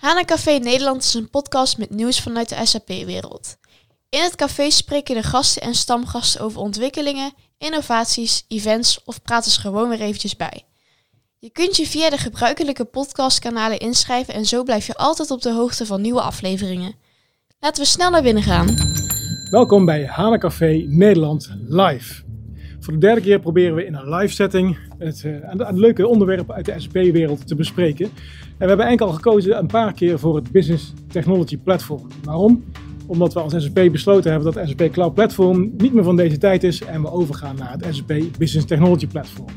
Hana Café Nederland is een podcast met nieuws vanuit de SAP-wereld. In het café spreken de gasten en stamgasten over ontwikkelingen, innovaties, events of praten ze gewoon weer eventjes bij. Je kunt je via de gebruikelijke podcastkanalen inschrijven en zo blijf je altijd op de hoogte van nieuwe afleveringen. Laten we snel naar binnen gaan. Welkom bij Hana Café Nederland live. Voor de derde keer proberen we in een live setting het, uh, leuke onderwerp uit de SAP-wereld te bespreken. En we hebben enkel al gekozen een paar keer voor het Business Technology Platform. Waarom? Omdat we als SAP besloten hebben dat SAP Cloud Platform niet meer van deze tijd is en we overgaan naar het SAP Business Technology Platform.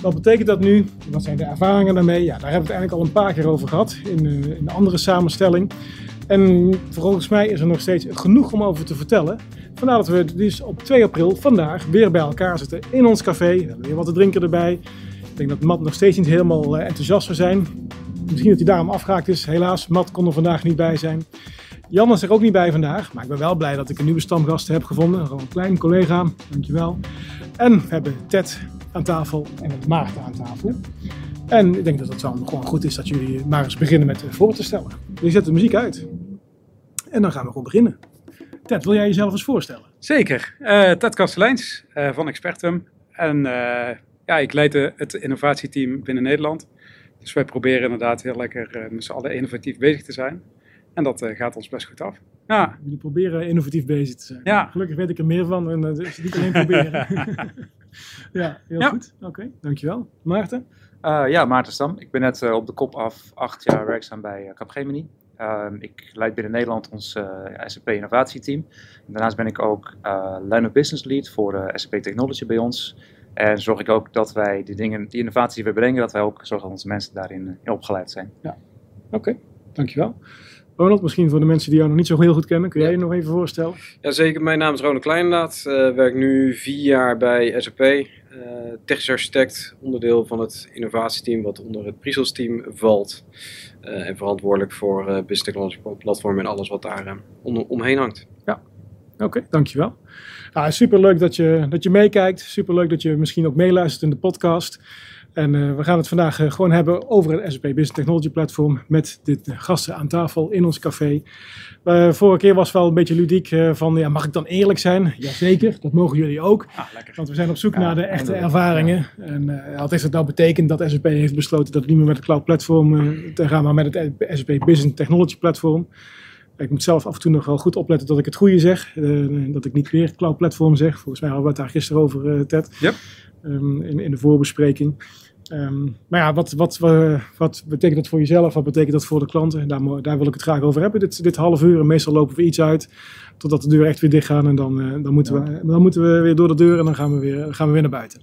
Wat betekent dat nu? Wat zijn de ervaringen daarmee? Ja, daar hebben we het eigenlijk al een paar keer over gehad in, uh, in een andere samenstelling. En volgens mij is er nog steeds genoeg om over te vertellen. Vandaar dat we dus op 2 april vandaag weer bij elkaar zitten in ons café. We hebben weer wat te drinken erbij. Ik denk dat Matt nog steeds niet helemaal enthousiast zou zijn. Misschien dat hij daarom afgehaakt is. Helaas, Matt kon er vandaag niet bij zijn. Jan is er ook niet bij vandaag, maar ik ben wel blij dat ik een nieuwe stamgast heb gevonden. Een klein collega, dankjewel. En we hebben Ted aan tafel en Maarten aan tafel. En ik denk dat het dan gewoon goed is dat jullie maar eens beginnen met voor te stellen. Je zet de muziek uit. En dan gaan we gewoon beginnen. Ted, wil jij jezelf eens voorstellen? Zeker. Uh, Ted Kasteleins van Expertum. En ja, ik leid het innovatieteam binnen Nederland. Dus wij proberen inderdaad heel lekker met z'n allen innovatief bezig te zijn. En dat gaat ons best goed af. Ja. Jullie proberen innovatief bezig te zijn. Ja. Gelukkig weet ik er meer van en dat is niet alleen proberen. ja, heel ja. goed. Oké, okay, dankjewel. Maarten? Uh, ja, Maarten Stam. Ik ben net uh, op de kop af acht jaar werkzaam bij uh, Capgemini. ik leid binnen Nederland ons SAP innovatieteam. Daarnaast ben ik ook line of business lead voor SAP Technology bij ons. En zorg ik ook dat wij die dingen, die innovaties die we brengen, dat wij ook zorgen dat onze mensen daarin opgeleid zijn. Ja, oké. Okay. Dankjewel. Ronald, misschien voor de mensen die jou nog niet zo heel goed kennen, kun jij je nog even voorstellen? Jazeker, mijn naam is Ronald Kleinaat. Ik uh, werk nu vier jaar bij SAP. Uh, technisch architect, onderdeel van het innovatieteam wat onder het Prisels team valt. Uh, en verantwoordelijk voor Business Technology Platform en alles wat daar om, omheen hangt. Ja, oké, okay, dankjewel. Ah, superleuk dat je, dat je meekijkt. Superleuk dat je misschien ook meeluistert in de podcast. En uh, we gaan het vandaag uh, gewoon hebben over het SAP Business Technology Platform met de gasten aan tafel in ons café. Uh, vorige keer was het wel een beetje ludiek van, ja, mag ik dan eerlijk zijn? Jazeker, dat mogen jullie ook. Ah, want we zijn op zoek ja, naar de echte ervaringen. Ja. En wat heeft dat nou betekend dat SAP heeft besloten dat het niet meer met het Cloud Platform te gaan, maar met het SAP Business Technology Platform? Ik moet zelf af en toe nog wel goed opletten dat ik het goede zeg. dat ik niet weer Cloud Platform zeg. Volgens mij hadden we het daar gisteren over, Ted. Yep. Um, in, in de voorbespreking. Um, maar ja, wat, wat, wat betekent dat voor jezelf? Wat betekent dat voor de klanten? Daar, daar wil ik het graag over hebben. Dit, dit half uur. En meestal lopen we iets uit. Totdat de deuren echt weer dicht gaan. En dan, uh, dan, moeten, ja. we, dan moeten we weer door de deur. En dan gaan we weer, gaan we weer naar buiten.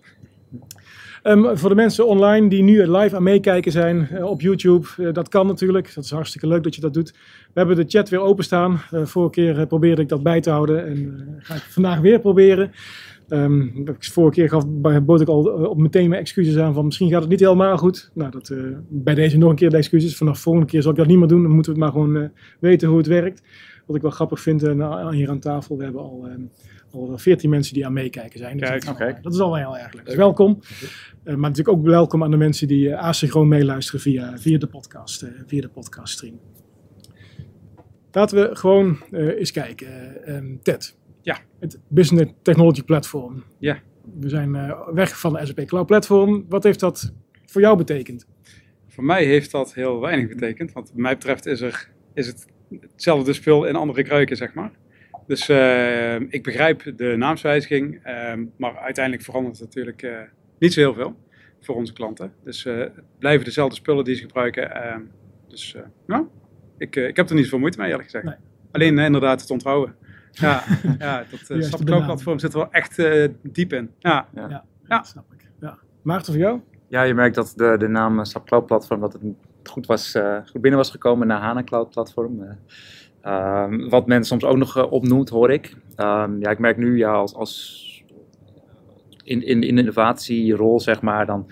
Um, voor de mensen online die nu live aan meekijken zijn uh, op YouTube, uh, dat kan natuurlijk. Dat is hartstikke leuk dat je dat dout. We hebben de chat weer openstaan. Uh, vorige keer probeerde ik dat bij te houden en ga ik vandaag weer proberen. Um, vorige keer gaf, bood ik al op meteen mijn excuses aan van misschien gaat het niet helemaal goed. Nou, dat, bij deze nog een keer de excuses. Vanaf de volgende keer zal ik dat niet meer doen. Dan moeten we het maar gewoon weten hoe het werkt. Wat ik wel grappig vind uh, hier aan tafel. We hebben al, al 14 mensen die aan meekijken zijn. Dus Kijk, dat, okay. dat is al wel heel erg leuk. Dus welkom. maar natuurlijk ook welkom aan de mensen die asynchroon meeluisteren via, via de podcast, via de podcaststream. Laten we gewoon eens kijken. Um, Ted. Ja. Het Business Technology Platform. Ja. We zijn uh, weg van de SAP Cloud Platform. Wat heeft dat voor jou betekend? Voor mij heeft dat heel weinig betekend. Want wat mij betreft is, er, is het hetzelfde spul in andere kruiken, zeg maar. Dus uh, ik begrijp de naamswijziging. Uh, maar uiteindelijk verandert het natuurlijk uh, niet zo heel veel voor onze klanten. Dus het blijven dezelfde spullen die ze gebruiken. Ehm, dus nou, ik, ik heb er niet zoveel moeite mee, eerlijk gezegd. Nee. Alleen inderdaad het onthouden. Ja, ja dat uh, SAP platform zit er wel echt uh, diep in. Ja. Ja. ja, ja. snap ik. Ja. Maarten, voor jou? Ja, je merkt dat de, de naam SAP Cloud Platform dat het goed, was, uh, goed binnen was gekomen naar HANA Cloud Platform. Um, wat men soms ook nog opnoemt, hoor ik. Um, ja, ik merk nu ja, als, als in, in de innovatierol, zeg maar, dan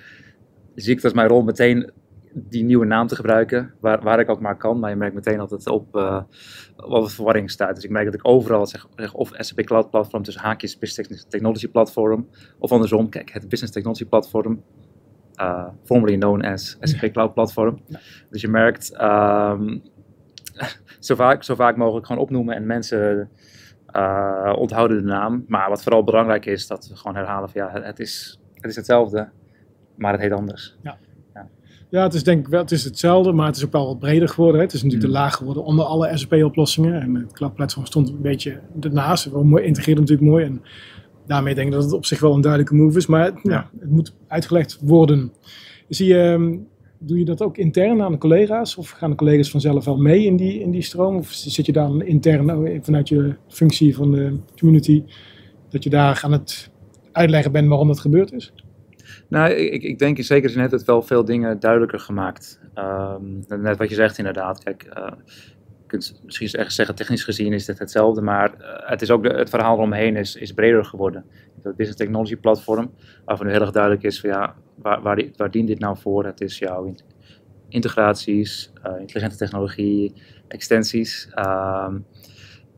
zie ik dat mijn rol meteen die nieuwe naam te gebruiken, waar, waar ik ook maar kan. Maar je merkt meteen dat het op, uh, op verwarring staat. Dus ik merk dat ik overal zeg, zeg of SAP Cloud Platform tussen haakjes Business Technology Platform, of andersom, kijk, het Business Technology Platform. uh, formerly known as SAP Cloud Platform. Dus je merkt ehm, zo, vaak, zo vaak mogelijk gewoon opnoemen en mensen uh, onthouden de naam. Maar wat vooral belangrijk is, dat we gewoon herhalen van ja, het is, het is hetzelfde, maar het heet anders. Ja. Ja, het is denk ik wel, het is hetzelfde, maar het is ook wel wat breder geworden. Hè. Het is natuurlijk mm. de laag geworden onder alle SAP-oplossingen. En het Cloud Platform stond een beetje ernaast. Het mooi, natuurlijk mooi. En daarmee denk ik dat het op zich wel een duidelijke move is. Maar ja, het moet uitgelegd worden. Zie je, ehm, doe je dat ook intern aan de collega's? Of gaan de collega's vanzelf wel mee in die, in die stroom? Of zit je dan intern vanuit je functie van de community, dat je daar aan het uitleggen bent waarom dat gebeurd is? Nou, ik, ik denk in zekere zin heeft het wel veel dingen duidelijker gemaakt. Um, net wat je zegt inderdaad. Kijk, uh, je kunt misschien echt zeggen, technisch gezien is het hetzelfde, maar uh, het, is ook het verhaal eromheen is, is breder geworden. Het Business Technology Platform, waarvan nu heel erg duidelijk is van ja, waar, waar, die, waar dient dit nou voor? Het is jouw integraties, uh, intelligente technologie, extensies. Um,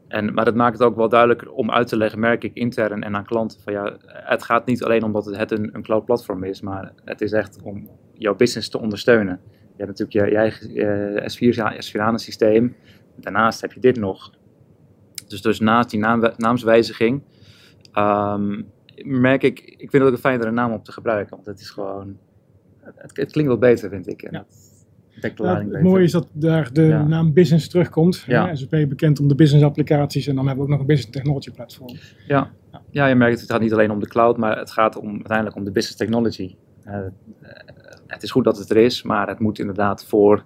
en, maar dat maakt het ook wel duidelijker om uit te leggen, merk ik intern en aan klanten. Van ja, het gaat niet alleen omdat het een, een cloud platform is, maar het is echt om jouw business te ondersteunen. Je hebt natuurlijk je, eigen S4, S4 systeem. Daarnaast heb je dit nog. Dus, dus naast die naam, naamswijziging um, merk ik, ik vind het ook een fijnere naam om te gebruiken. Want het is gewoon, het, het klinkt wat beter vind ik. En ja het mooie is dat daar de naam business terugkomt. Ja. SAP bekend om de business applicaties en dan hebben we ook nog een business technology platform. Ja, ja je merkt het gaat niet alleen om de cloud, maar het gaat om, uiteindelijk om de business technology. Uh, het is goed dat het er is, maar het moet inderdaad voor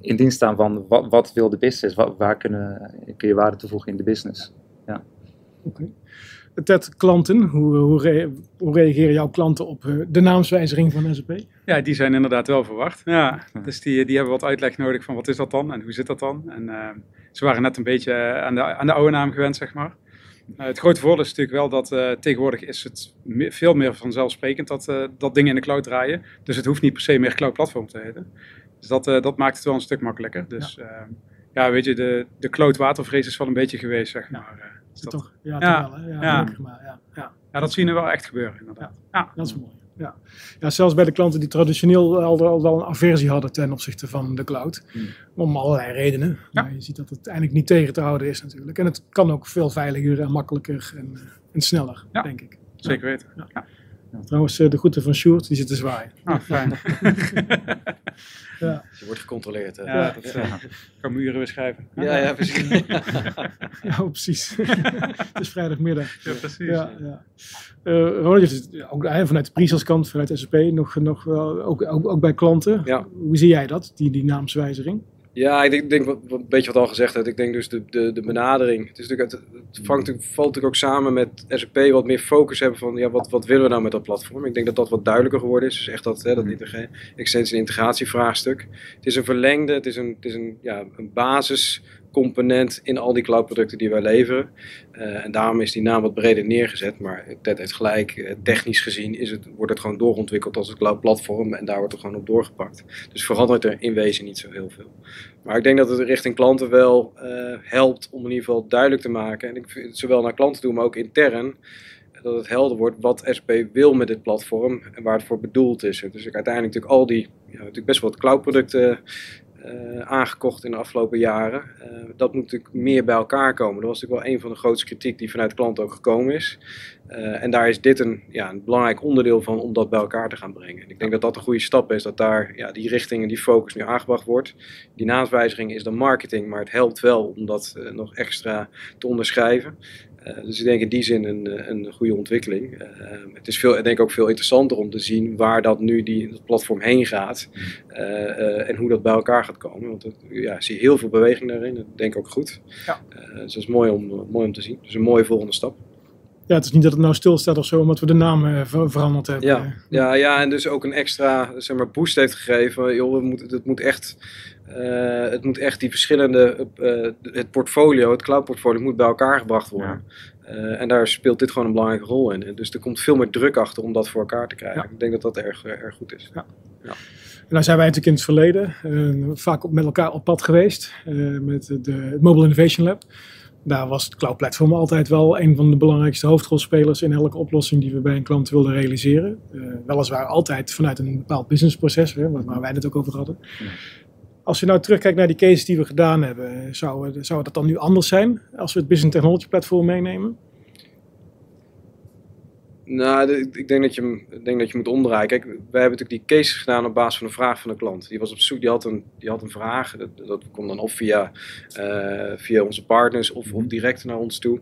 in dienst staan van wat, wat wil de business, waar, waar kunnen, kun je waarde toevoegen in de business. Ja. Oké. Klanten, hoe, hoe, hoe, reageren jouw klanten op eh, de naamswijziging van SAP? Ja, die zijn inderdaad wel verwacht. Ja, dus die, die hebben wat uitleg nodig van wat is dat dan en hoe zit dat dan. En uh, ze waren net een beetje aan de, aan de oude naam gewend, zeg maar. Uh, het grote voordeel is natuurlijk wel dat uh, tegenwoordig is het me veel meer vanzelfsprekend dat, dat dingen in de cloud draaien. Dus het hoeft niet per se meer cloud platform te heten. Dus dat, dat maakt het wel een stuk makkelijker. Dus ja, ja weet je, de, de cloud watervrees is wel een beetje geweest, zeg maar. Dat... Toch? Ja, ja, wel, ja, ja. Maar, ja, ja. ja, dat zien we wel echt gebeuren inderdaad. Ja, dat is mooi. Ja. ja, zelfs bij de klanten die traditioneel al, al wel een aversie hadden ten opzichte van de cloud. Hmm. Om allerlei redenen. Maar je ziet dat het eigenlijk niet tegen te houden is natuurlijk. En het kan ook veel veiliger en makkelijker en, en sneller, denk ik. Zeker weten. Ja. Trouwens, eh, de groeten van Sjoerd, die zit te zwaaien. Ah, fijn. ja. Je wordt gecontroleerd. Hè? Ja, dat ja. Uh, kan me uren weer schrijven. Ja, ja, precies. ja, precies. het is vrijdagmiddag. Ja, precies. Ja, ja. Uh, Ronald, ook vanuit de Priesels vanuit SAP, nog, nog ook, ook, ook bij klanten. Ja. Hoe zie jij dat, die, die naamswijziging? Ja, ik denk, denk wat, wat, een beetje wat al gezegd werd. Ik denk dus de, de, de benadering. Het, is natuurlijk, het vangt, valt natuurlijk ook samen met SAP wat meer focus hebben van ja, wat, wat willen we nou met dat platform. Ik denk dat dat wat duidelijker geworden is. Dus echt dat, hè, dat mm. extensie- en integratievraagstuk. Het is een verlengde, het is een, het is een, ja, een basis component in al die cloudproducten die wij leveren. Uh, en daarom is die naam wat breder neergezet. Maar Ted heeft gelijk, eh, technisch gezien is het, wordt het gewoon doorontwikkeld als een cloud platform. En daar wordt er gewoon op doorgepakt. Dus verandert er in wezen niet zo heel veel. Maar ik denk dat het richting klanten wel uh, helpt om in ieder geval duidelijk te maken. En ik vind het zowel naar klanten toe, maar ook intern dat het helder wordt wat SP wil met dit platform en waar het voor bedoeld is. Dus ik uiteindelijk natuurlijk al die, ja, natuurlijk best wel wat cloudproducten uh, aangekocht in de afgelopen jaren. Uh, dat moet natuurlijk meer bij elkaar komen. Dat was natuurlijk wel een van de grootste kritiek die vanuit klanten ook gekomen is. Uh, en daar is dit een, ja, een belangrijk onderdeel van om dat bij elkaar te gaan brengen. En ik denk dat dat een goede stap is, dat daar ja, die richting en die focus nu aangebracht wordt. Die naamswijziging is dan marketing, maar het helpt wel om dat nog extra te onderschrijven. Uh, dus ik denk in die zin een, eh, een goede ontwikkeling. Uh, het is veel, ik denk ook veel interessanter om te zien waar dat nu die, dat platform heen gaat uh, en hoe dat bij elkaar gaat komen. Want het, ja, ik zie heel veel beweging daarin. Dat denk ik ook goed. Ja. dus dat is mooi om, mooi om te zien. Dus een mooie volgende stap. Ja, het is niet dat het nou stilstaat of zo, omdat we de naam veranderd hebben. Ja, ja, ja, en dus ook een extra zeg maar, boost heeft gegeven. Joh, het moet, het moet echt uh, het moet echt die verschillende, uh, het portfolio, het cloud portfolio moet bij elkaar gebracht worden. Uh, en daar speelt dit gewoon een belangrijke rol in. Dus er komt veel meer druk achter om dat voor elkaar te krijgen. Ik denk dat dat erg, erg goed is. Ja. ja. En nou zijn wij natuurlijk in het verleden vaak met elkaar op pad geweest met de, het Mobile Innovation Lab. Daar was het Cloud Platform altijd wel een van de belangrijkste hoofdrolspelers in elke oplossing die we bij een klant wilden realiseren. Weliswaar altijd vanuit een bepaald businessproces, hè, waar wij het ook over hadden. Als je nou terugkijkt naar die cases die we gedaan hebben, zou, zou dat dan nu anders zijn als we het Business Technology Platform meenemen? Nou, ik denk dat, je, ik denk dat je moet omdraaien. Kijk, wij hebben natuurlijk die case gedaan op basis van een vraag van de klant. Die was op zoek, die had een, die had een vraag. Dat, dat komt dan of via, uh, via onze partners of, of direct naar ons toe.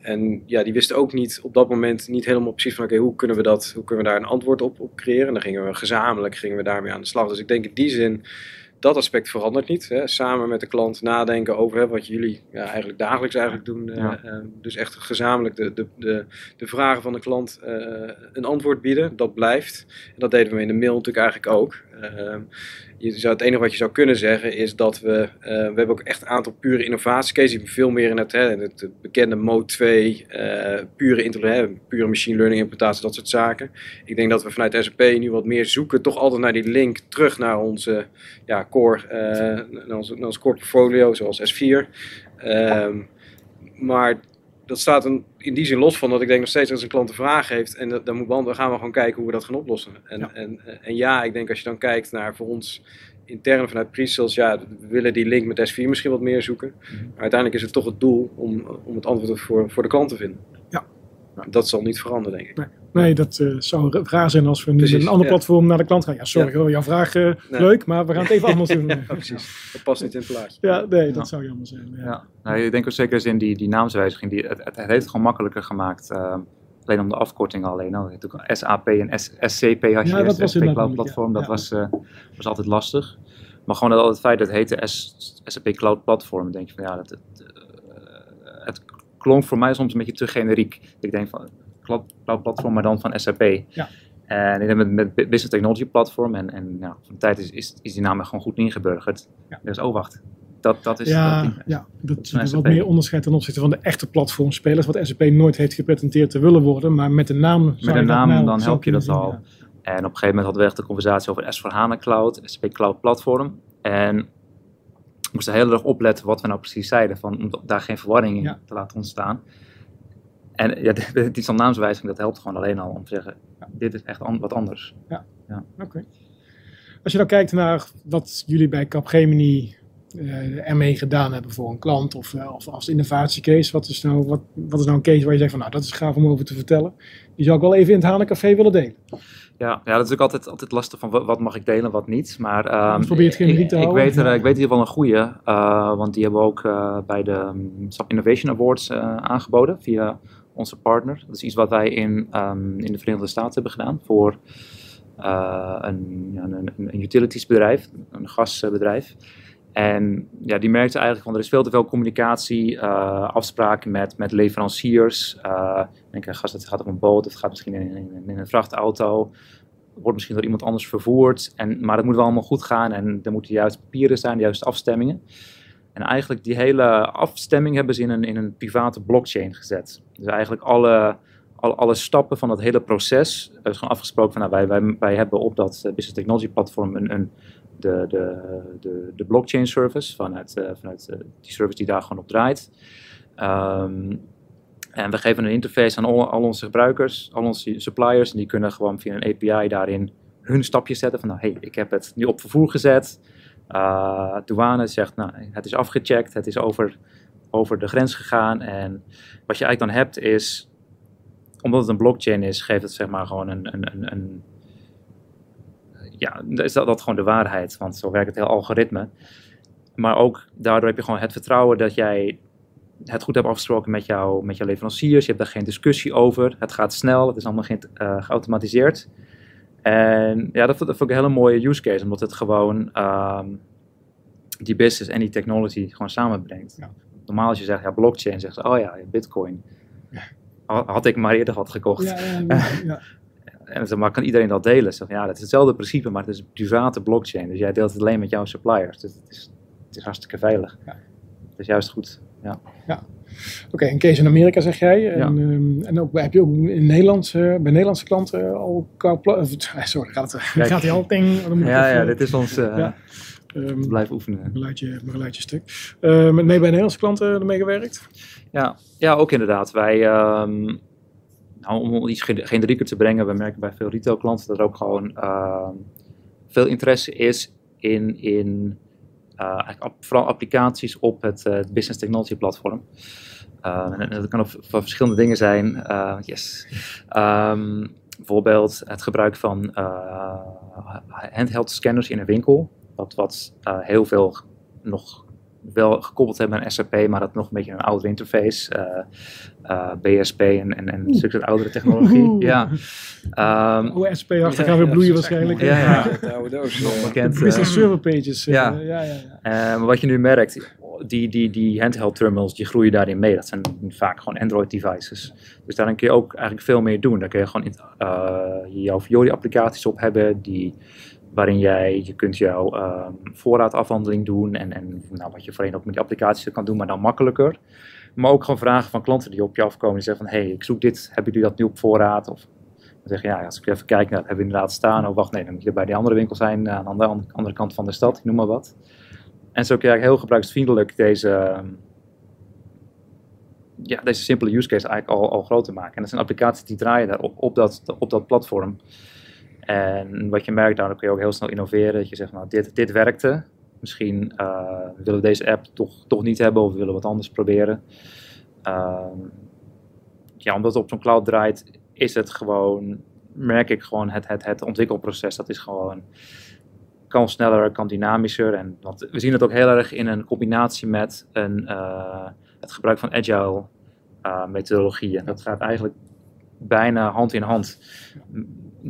En ja, die wisten ook niet op dat moment niet helemaal precies van oké, hoe kunnen we dat, hoe kunnen we daar een antwoord op, op creëren. En dan gingen we gezamenlijk gingen we daarmee aan de slag. Dus ik denk in die zin dat aspect verandert niet. Hè. Samen met de klant nadenken over hè, wat jullie ja, eigenlijk dagelijks eigenlijk doen. Eh, eh, dus echt gezamenlijk de, de, de, de vragen van de klant uh, een antwoord bieden. Dat blijft. En dat deden we in de mail natuurlijk eigenlijk ook. Ehm, je zou, het enige wat je zou kunnen zeggen is dat we, uh, we hebben ook echt een aantal pure innovatiecases. Veel meer in het, hè, het bekende Mode 2, uh, pure, hè, pure machine learning implementatie, dat soort zaken. Ik denk dat we vanuit SAP nu wat meer zoeken, toch altijd naar die link terug naar onze ja, core, naar, onze, naar ons core portfolio, zoals S4. Ehm, maar dat staat een, in die zin los van dat ik denk nog steeds als een klant een vraag heeft en dat, dan, moet dan gaan we gewoon kijken hoe we dat gaan oplossen. En ja. En, en ja, ik denk als je dan kijkt naar voor ons intern vanuit pre-sales, ja, we willen die link met S4 misschien wat meer zoeken. Maar uiteindelijk is het toch het doel om, om het antwoord voor, voor de klant te vinden. Ja. Dat zal niet veranderen, denk ik. Nee, nee dat uh, zou raar zijn als we nu een ander ja. platform naar de klant gaan. Ja, sorry hoor, jouw vraag uh, nee. leuk, maar we gaan het even anders doen. ja, precies. Dat past niet in het plaatje. Ja, nee, dat zou jammer zijn. Ja. Nou, ik denk ook zeker in die, die naamswijziging, die, het, het, heeft het gewoon makkelijker gemaakt. Uh, alleen om de afkorting alleen. Nou, natuurlijk SAP en S, SCP had je ja, dat was SAP platform, dat was, was altijd lastig. Maar gewoon dat het feit dat het heette SAP Cloud Platform, denk je van ja, dat, het klonk voor mij soms een beetje te generiek. Ik denk van cloud platform, maar dan van SAP. Ja. En ik heb met, met Business Technology Platform en, en ja, van de tijd is, is, is die naam gewoon goed ingeburgerd. Ja. Dus oh wacht, dat, dat is... Ja, dat, ja, dat is wat meer onderscheid ten opzichte van de echte platformspelers, wat SAP nooit heeft gepresenteerd te willen worden, maar met de naam... Met de naam, nou, dan help je dat al. Ja. En op een gegeven moment hadden we echt de conversatie over S4HANA Cloud, SAP Cloud Platform. En moesten heel erg opletten wat we nou precies zeiden, van, om daar geen verwarring in Ja. te laten ontstaan. En ja, die naamswijziging, dat helpt gewoon alleen al om te zeggen, dit is echt an wat anders. Oké. Als je dan kijkt naar wat jullie bij Capgemini uh, ermee gedaan hebben voor een klant of, uh, of als innovatiecase, wat is, nou, wat, wat is nou een case waar je zegt van nou dat is gaaf om over te vertellen. Die zou ik wel even in het Hanencafé willen delen. Ja, ja, dat is ook altijd, altijd lastig van wat mag ik delen, wat niet. Maar um, probeer het te ik, houden. Ik weet, er, ik weet in ieder geval een goede, uh, want die hebben we ook bij de um, Innovation Awards aangeboden via onze partner. Dat is iets wat wij in, um, in de Verenigde Staten hebben gedaan voor een, een, een utilitiesbedrijf, een gasbedrijf. En ja, die merkte eigenlijk van er is veel te veel communicatie, afspraken met, met leveranciers. Denk, gas, het gaat op een boot, het gaat misschien in, in, een vrachtauto. Wordt misschien door iemand anders vervoerd. En, maar het moet wel allemaal goed gaan en er moeten de juiste papieren zijn, de juiste afstemmingen. En eigenlijk die hele afstemming hebben ze in een, in een private blockchain gezet. Dus eigenlijk alle, alle, alle stappen van dat hele proces. Is gewoon afgesproken van nou, wij, wij, wij hebben op dat Business Technology platform een, een, de, de, de, de blockchain service vanuit, uh, vanuit uh, die service die daar gewoon op draait. Um, en we geven een interface aan al, al, onze gebruikers, al onze suppliers. En die kunnen gewoon via een API daarin hun stapjes zetten. Van nou, hey, ik heb het nu op vervoer gezet. Uh, douane zegt, nou, het is afgecheckt, het is over, over de grens gegaan. En wat je eigenlijk dan hebt is, omdat het een blockchain is, geeft het zeg maar gewoon een, een, een, een ja, is dat, dat gewoon de waarheid, want zo werkt het heel algoritme. Maar ook daardoor heb je gewoon het vertrouwen dat jij het goed hebt afgesproken met, jou, met jouw leveranciers. Je hebt daar geen discussie over. Het gaat snel, het is allemaal ge uh, geautomatiseerd. En ja, dat, dat vond ik een hele mooie use case, omdat het gewoon um, die business en die technology gewoon samenbrengt. Ja. Normaal als je zegt, ja, blockchain, zegt ze, oh ja, bitcoin. Ja. Had ik maar eerder wat gekocht. Ja. En maar, kan iedereen dat delen? Zeg, ja, het is hetzelfde principe, maar het is een private blockchain. Dus jij deelt het alleen met jouw suppliers. Dus het is, het is hartstikke veilig. Het is juist goed. Ja. ja. Oké, okay, een case in Amerika zeg jij. En, ja. um, en ook, heb je ook in Nederland, uh, bij Nederlandse klanten al... Sorry, gaat, het, gaat hij al ding? Ja, ja, dit is ons... Uh, ja. Um, Blijf oefenen. Begeleid je, stuk. Met mee bij Nederlandse klanten ermee gewerkt? Ja, ja ook inderdaad. Wij, um, nou, om iets generieker te brengen, we merken bij veel retailklanten dat er ook gewoon veel interesse is in, in uh, vooral applicaties op het uh, Business Technology platform. Uh, en dat kan op, verschillende dingen zijn. yes. Um, bijvoorbeeld het gebruik van handheld scanners in een winkel. Wat, wat heel veel nog wel gekoppeld hebben aan SAP, maar dat nog een beetje een oudere interface. Uh, BSP en, en, en een oudere technologie. ja. Um, oh, SP achter gaan weer bloeien waarschijnlijk. Ja, ja. ja. nog bekend. Business server pages. ja. ja, ja, ja. wat je nu merkt, die, die, die handheld terminals, die groeien daarin mee. Dat zijn vaak gewoon Android devices. Dus daarin kun je ook eigenlijk veel meer doen. Daar kun je gewoon uh, jouw Fiori applicaties op hebben die waarin jij, je kunt jouw um, voorraadafhandeling doen en, en nou, wat je voorheen ook met die applicaties kan doen, maar dan makkelijker. Maar ook gewoon vragen van klanten die op je afkomen en zeggen van, hé, hey, ik zoek dit, hebben jullie dat nu op voorraad? Of dan zeg je, ja, als ik even kijk, nou, dat hebben we inderdaad staan. Oh, wacht, nee, dan moet je bij die andere winkel zijn aan de andere, kant van de stad, noem maar wat. En zo kun je heel gebruiksvriendelijk deze, ehm, ja, deze simpele use case eigenlijk al, al groter maken. En dat zijn applicaties die draaien daar op, op, dat, op dat platform. En wat je merkt, dan kun je ook heel snel innoveren. Dat je zegt, nou, dit, dit werkte. Misschien uh, willen we deze app toch, toch niet hebben of we willen wat anders proberen. Uh, ja, omdat het op zo'n cloud draait, is het gewoon, merk ik gewoon, het, het, het ontwikkelproces, dat is gewoon, kan sneller, kan dynamischer. En want we zien het ook heel erg in een combinatie met een, uh, het gebruik van agile uh, methodologieën. Dat gaat eigenlijk bijna hand in hand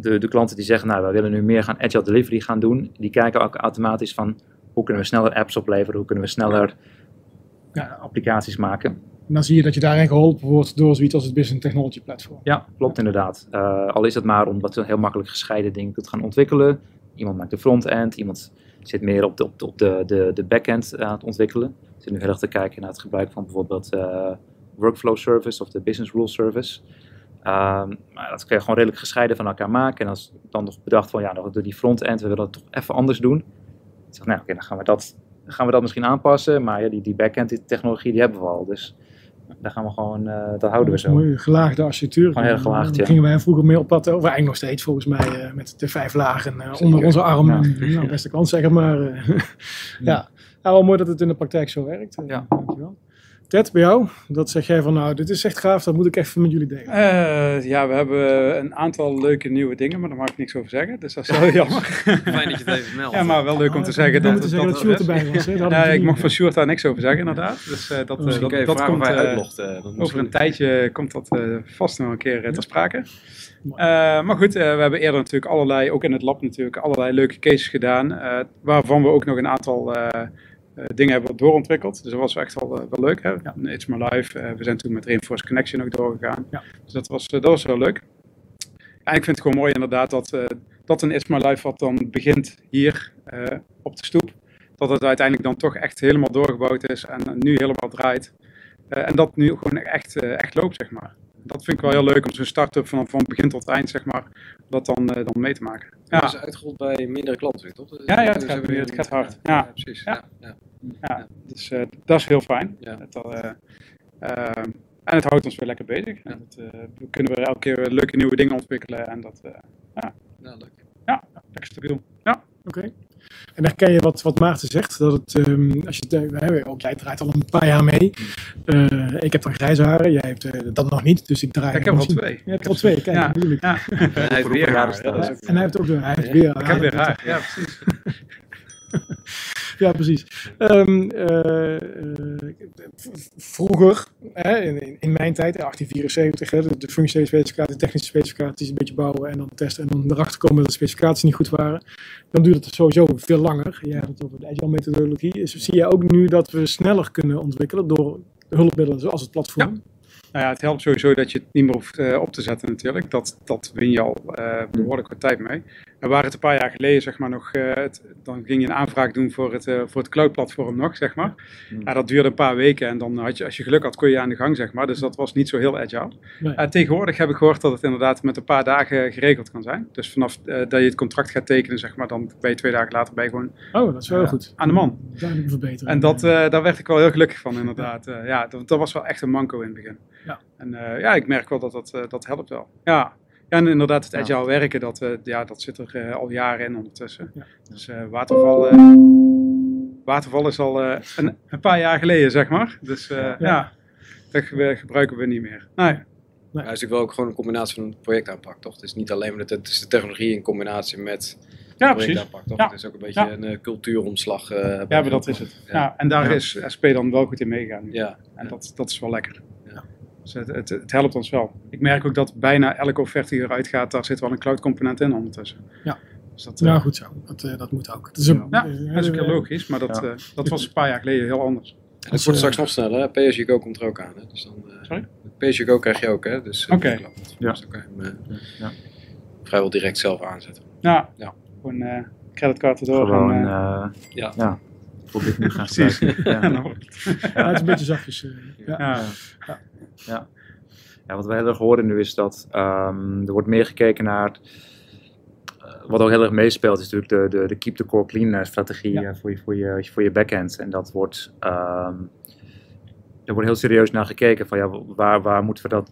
de, de klanten die zeggen, nou, we willen nu meer gaan agile delivery gaan doen, die kijken ook automatisch van hoe kunnen we sneller apps opleveren, hoe kunnen we sneller ja, applicaties maken. En dan zie je dat je daarin geholpen wordt door zoiets als het Business Technology Platform. Ja, klopt inderdaad. Uh, al is het maar omdat we heel makkelijk gescheiden ding kunt gaan ontwikkelen. Iemand maakt de front-end, iemand zit meer op de, op de, op de, de, de back-end aan het ontwikkelen. Zit nu heel erg te kijken naar het gebruik van bijvoorbeeld uh, Workflow Service of de Business Rule Service. Um, maar dat kun je gewoon redelijk gescheiden van elkaar maken. En als dan nog bedacht van ja, door die front-end, we willen het toch even anders doen. Ik zeg, nou oké, dan gaan we, dat, gaan we dat misschien aanpassen. Maar ja, die, die back-end technologie, die hebben we al. Dus daar gaan we gewoon, uh, dat houden we zo. Mooie gelaagde architectuur. Gewoon heel gelaagd, ja. gingen wij vroeger mee op pad, of eigenlijk nog steeds volgens mij, uh, met de vijf lagen uh, onder onze arm. Ja. Nou, beste kant zeg maar. ja, nou, wel mooi dat het in de praktijk zo werkt. Ja. Dankjewel. Ted, bij jou, dat zeg jij van nou, dit is echt gaaf, dat moet ik even met jullie delen. Uh, ja, we hebben een aantal leuke nieuwe dingen, maar daar mag ik niks over zeggen, dus dat is wel jammer. Fijn dat je het even meldt. Ja, maar wel leuk om te zeggen dat, dat, dat, dat Sjoerd erbij was. Hè? ja, ik mag van Sjoerd daar niks over zeggen inderdaad. Dus uh, dat, uh, dat, dat komt uh, over een tijdje komt dat vast nog een keer ter sprake. maar goed, we hebben eerder natuurlijk allerlei, ook in het lab natuurlijk, allerlei leuke cases gedaan, waarvan we ook nog een aantal uh, dingen hebben doorontwikkeld. Dus dat was echt wel, uh, wel leuk. Hè? Ja. It's My Life. Uh, we zijn toen met Reinforced Connection ook doorgegaan. Ja. Dus dat was, dat was heel leuk. En ik vind het gewoon mooi inderdaad dat, dat een It's My Life wat dan begint hier op de stoep. Dat het uiteindelijk dan toch echt helemaal doorgebouwd is en nu helemaal draait. en dat nu gewoon echt, echt loopt, zeg maar dat vind ik wel heel leuk om zo'n start-up van, van begin tot eind, zeg maar, dat dan, uh, dan mee te maken. Ja. Dat is uitgerold bij mindere klanten, toch? Ja, ja het, dus gaat, het gaat hard. Ja, ja precies. Ja. Ja. Ja. dus uh, dat is heel fijn. Ja. Dat, uh, en het houdt ons weer lekker bezig. En dat, we kunnen we elke keer leuke nieuwe dingen ontwikkelen. En dat, ja. Ja, leuk. Ja, lekker stabiel. Ja. Oké. Okay. En herken je wat, wat Maarten zegt, dat het, um, als je, uh, ook jij draait al een paar jaar mee. Uh, ik heb dan grijze haren, jij hebt uh, dat nog niet, dus ik draai. ik heb al twee. Je hebt er al twee, kijk, ja. natuurlijk. Ja. En hij heeft weer haar. En hij heeft ook hij heeft weer haar. Ik heb weer haar, ja precies. ja, precies. Um, uh, uh, vroeger, hè, in, in, mijn tijd, in 1874, hè, de, functionele specificaties, de technische specificaties een beetje bouwen en dan testen en dan erachter komen dat de specificaties niet goed waren, dan duurt het sowieso veel langer. Jij had het over de agile methodologie. Dus zie je ook nu dat we sneller kunnen ontwikkelen door hulpmiddelen zoals het platform. Nou ja, het helpt sowieso dat je het niet meer hoeft eh, op te zetten natuurlijk. Dat, dat win je al eh, behoorlijk wat tijd mee. En waar het een paar jaar geleden zeg maar nog, eh, het- dan ging je een aanvraag doen voor het, eh, voor het cloud-platform nog, zeg maar. Hmm. Ja, dat duurde een paar weken en dan had je, als je geluk had, kon je aan de gang, zeg maar. Dus dat was niet zo heel agile. Nee. Eh, tegenwoordig heb ik gehoord dat het inderdaad met een paar dagen geregeld kan zijn. Dus vanaf dat je het contract gaat tekenen, zeg maar, dan ben je twee dagen later bij gewoon Oh, dat is wel Ja. goed. aan de man. Duidelijk verbeteren. En dat, daar werd ik wel heel gelukkig van, inderdaad. Eh, ja, dat, dat was wel echt een manco in het begin. Ja. En ja, ik merk wel dat dat, dat helpt wel. Ja. Ja, en inderdaad, het Ja. agile werken, dat, eh, ja, dat zit er eh, al jaren in ondertussen. Ja. Dus eh, waterval, eh, waterval is al eh, een, een paar jaar geleden, zeg maar. Dus eh, ja. dat ge- gebruiken we niet meer. Nee. Ja, het is natuurlijk wel ook gewoon een combinatie van een projectaanpak, toch? Het is niet alleen maar de, het is de technologie in combinatie met Ja, projectaanpak, toch? Ja. Het is ook een beetje Ja. een eh, cultuuromslag. eh, Ja, maar dat is het. Ja. Ja. en daar Ja. is SP dan wel goed in meegegaan. nu. Ja. En dat, dat is wel lekker. Dus het, het, het helpt ons wel. Ik merk ook dat bijna elke offerte die eruit gaat, daar zit wel een cloud component in ondertussen. Ja. Dus dat, eh, Ja, goed zo. Dat, eh, dat moet ook. Het is een, Ja, dat is ook heel logisch, maar dat, Ja. eh, dat was een paar jaar geleden heel anders. Het wordt straks nog sneller, hè? PSU-Go komt er ook aan. Hè? Dus dan, eh, Sorry? Krijg je ook, hè? Dus, Oké. Ja. Dus dan kan je hem Ja. vrijwel direct zelf aanzetten. Ja, Ja. gewoon eh creditcard erdoor. Gewoon, en, Ja. ja. Probeer ik nu gebruiken. Ja. het- ja, het is een beetje zachtjes. eh, ja. ja. Ja. ja, wat we heel erg horen nu is dat ehm, er wordt meer gekeken naar. eh, wat ook heel erg meespeelt, is natuurlijk de, de, de keep the core clean eh, strategie Ja. voor, je, voor, je, voor je backend. En dat wordt. ehm er wordt heel serieus naar gekeken van ja, waar, waar moeten we dat.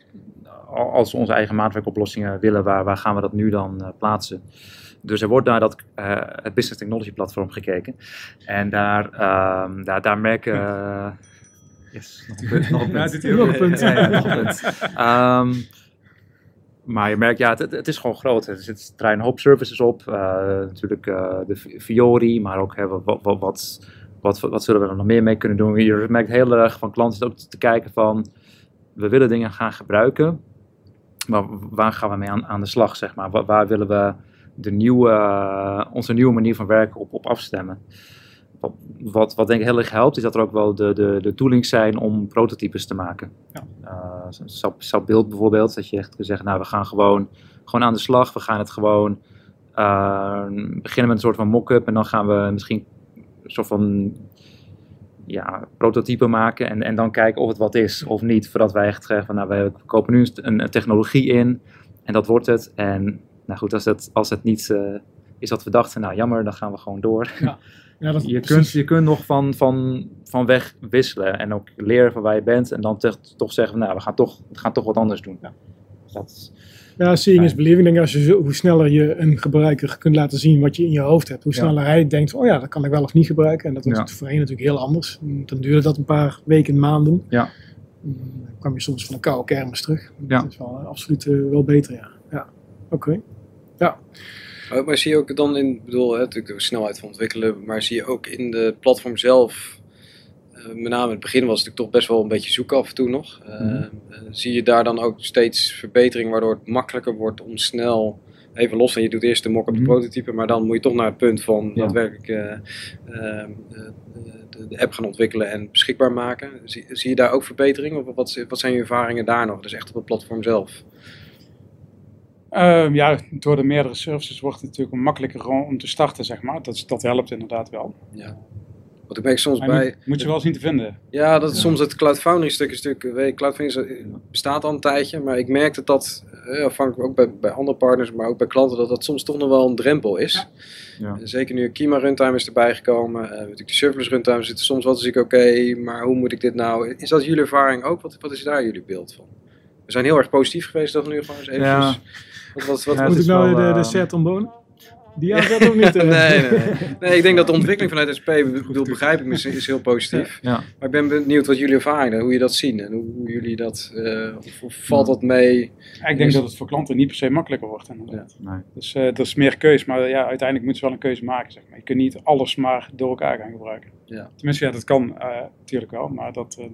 Als we onze eigen maatwerkoplossingen willen, waar, waar gaan we dat nu dan plaatsen? Dus er wordt naar dat, eh, het Business Technology Platform gekeken. En daar, ehm, daar, daar merken. eh, yes, nog een punt. Nog een Ja, punt. Nog een goed. punt. Ja, ja, nog een punt. Ehm, maar je merkt, ja, het, het is gewoon groot. Er zitten een hoop services op. eh, natuurlijk de Fi- Fiori, maar ook hè, wat, wat, wat, wat, wat zullen we er nog meer mee kunnen doen. Je merkt heel erg van klanten ook te kijken van, we willen dingen gaan gebruiken, maar waar gaan we mee aan, aan de slag, zeg maar? Waar, waar willen we de nieuwe, eh, onze nieuwe manier van werken op, op afstemmen? Wat, wat, wat denk ik heel erg helpt, is dat er ook wel de, de, de toolings zijn om prototypes te maken. Uh, SAP, SAP Build bijvoorbeeld, dat je echt kunt zeggen, nou we gaan gewoon, gewoon aan de slag, we gaan het gewoon uh, beginnen met een soort van mock-up en dan gaan we misschien een soort van ja, prototype maken en, en dan kijken of het wat is of niet, voordat wij echt zeggen van nou we kopen nu een, een technologie in en dat wordt het en nou goed, als het, als het niet uh, is wat we dachten, nou jammer, dan gaan we gewoon door. Ja. Ja, dat, je, kunt, je kunt nog van, van, van weg wisselen en ook leren van waar je bent en dan te, toch zeggen, nou, we gaan toch, we gaan toch wat anders doen. Ja, dat, ja seeing is believing. Denk als je zo, hoe sneller je een gebruiker kunt laten zien wat je in je hoofd hebt, hoe sneller ja. hij denkt, oh ja, dat kan ik wel of niet gebruiken. En dat was ja. voorheen natuurlijk heel anders. Dan duurde dat een paar weken, maanden. Ja. Dan kwam je soms van een koude kermis terug. Ja. Dat is wel absoluut uh, wel beter, ja. ja. Oké. Okay. Ja. Maar zie je ook dan in, ik bedoel, hè, natuurlijk de snelheid van ontwikkelen, maar zie je ook in de platform zelf, uh, met name in het begin was het natuurlijk toch best wel een beetje zoeken af en toe nog. Uh, mm -hmm. uh, zie je daar dan ook steeds verbetering waardoor het makkelijker wordt om snel, even los van je doet eerst de mock-up, mm -hmm. de prototype, maar dan moet je toch naar het punt van ja. daadwerkelijk de, de, app gaan ontwikkelen en beschikbaar maken. Zie, zie je daar ook verbetering of wat, wat zijn je ervaringen daar nog, dus echt op het platform zelf? Uh, ja, door de meerdere services wordt het natuurlijk makkelijker om te starten, zeg maar. Dat, dat helpt inderdaad wel. Ja. Wat ik merk soms maar bij... Moet, moet, je wel zien te vinden. Ja, dat is ja. soms het Cloud Foundry stuk is natuurlijk... Weet, Cloud Foundry bestaat al een tijdje, maar ik merk dat dat, eh, afhankelijk ook bij, bij andere partners, maar ook bij klanten, dat dat soms toch nog wel een drempel is. Ja. Ja. Zeker nu Kima Runtime is erbij gekomen, uh, natuurlijk de serverless runtime zit er soms wel te oké, okay, maar hoe moet ik dit nou... Is dat jullie ervaring ook? Wat, wat is daar jullie beeld van? We zijn heel erg positief geweest, dat we nu gewoon eens even... Wat, wat, wat, ja, moet ik nou wel, de, de set ombonen? Die aanzet ook niet? nee, nee, nee. nee, ik denk dat de ontwikkeling vanuit SP, bedoel, begrijp ik, is, is heel positief. Ja. Maar ik ben benieuwd wat jullie ervaren, hoe je dat zien en hoe, hoe jullie dat, uh, of, valt dat mee? Ja, ik denk dat het voor klanten niet per se makkelijker wordt inderdaad. Ja. Nee. Dus uh, er is meer keus, maar ja, uiteindelijk moeten ze wel een keuze maken. Zeg maar. Je kunt niet alles maar door elkaar gaan gebruiken. Ja. Tenminste, ja, dat kan uh, natuurlijk wel, maar dat...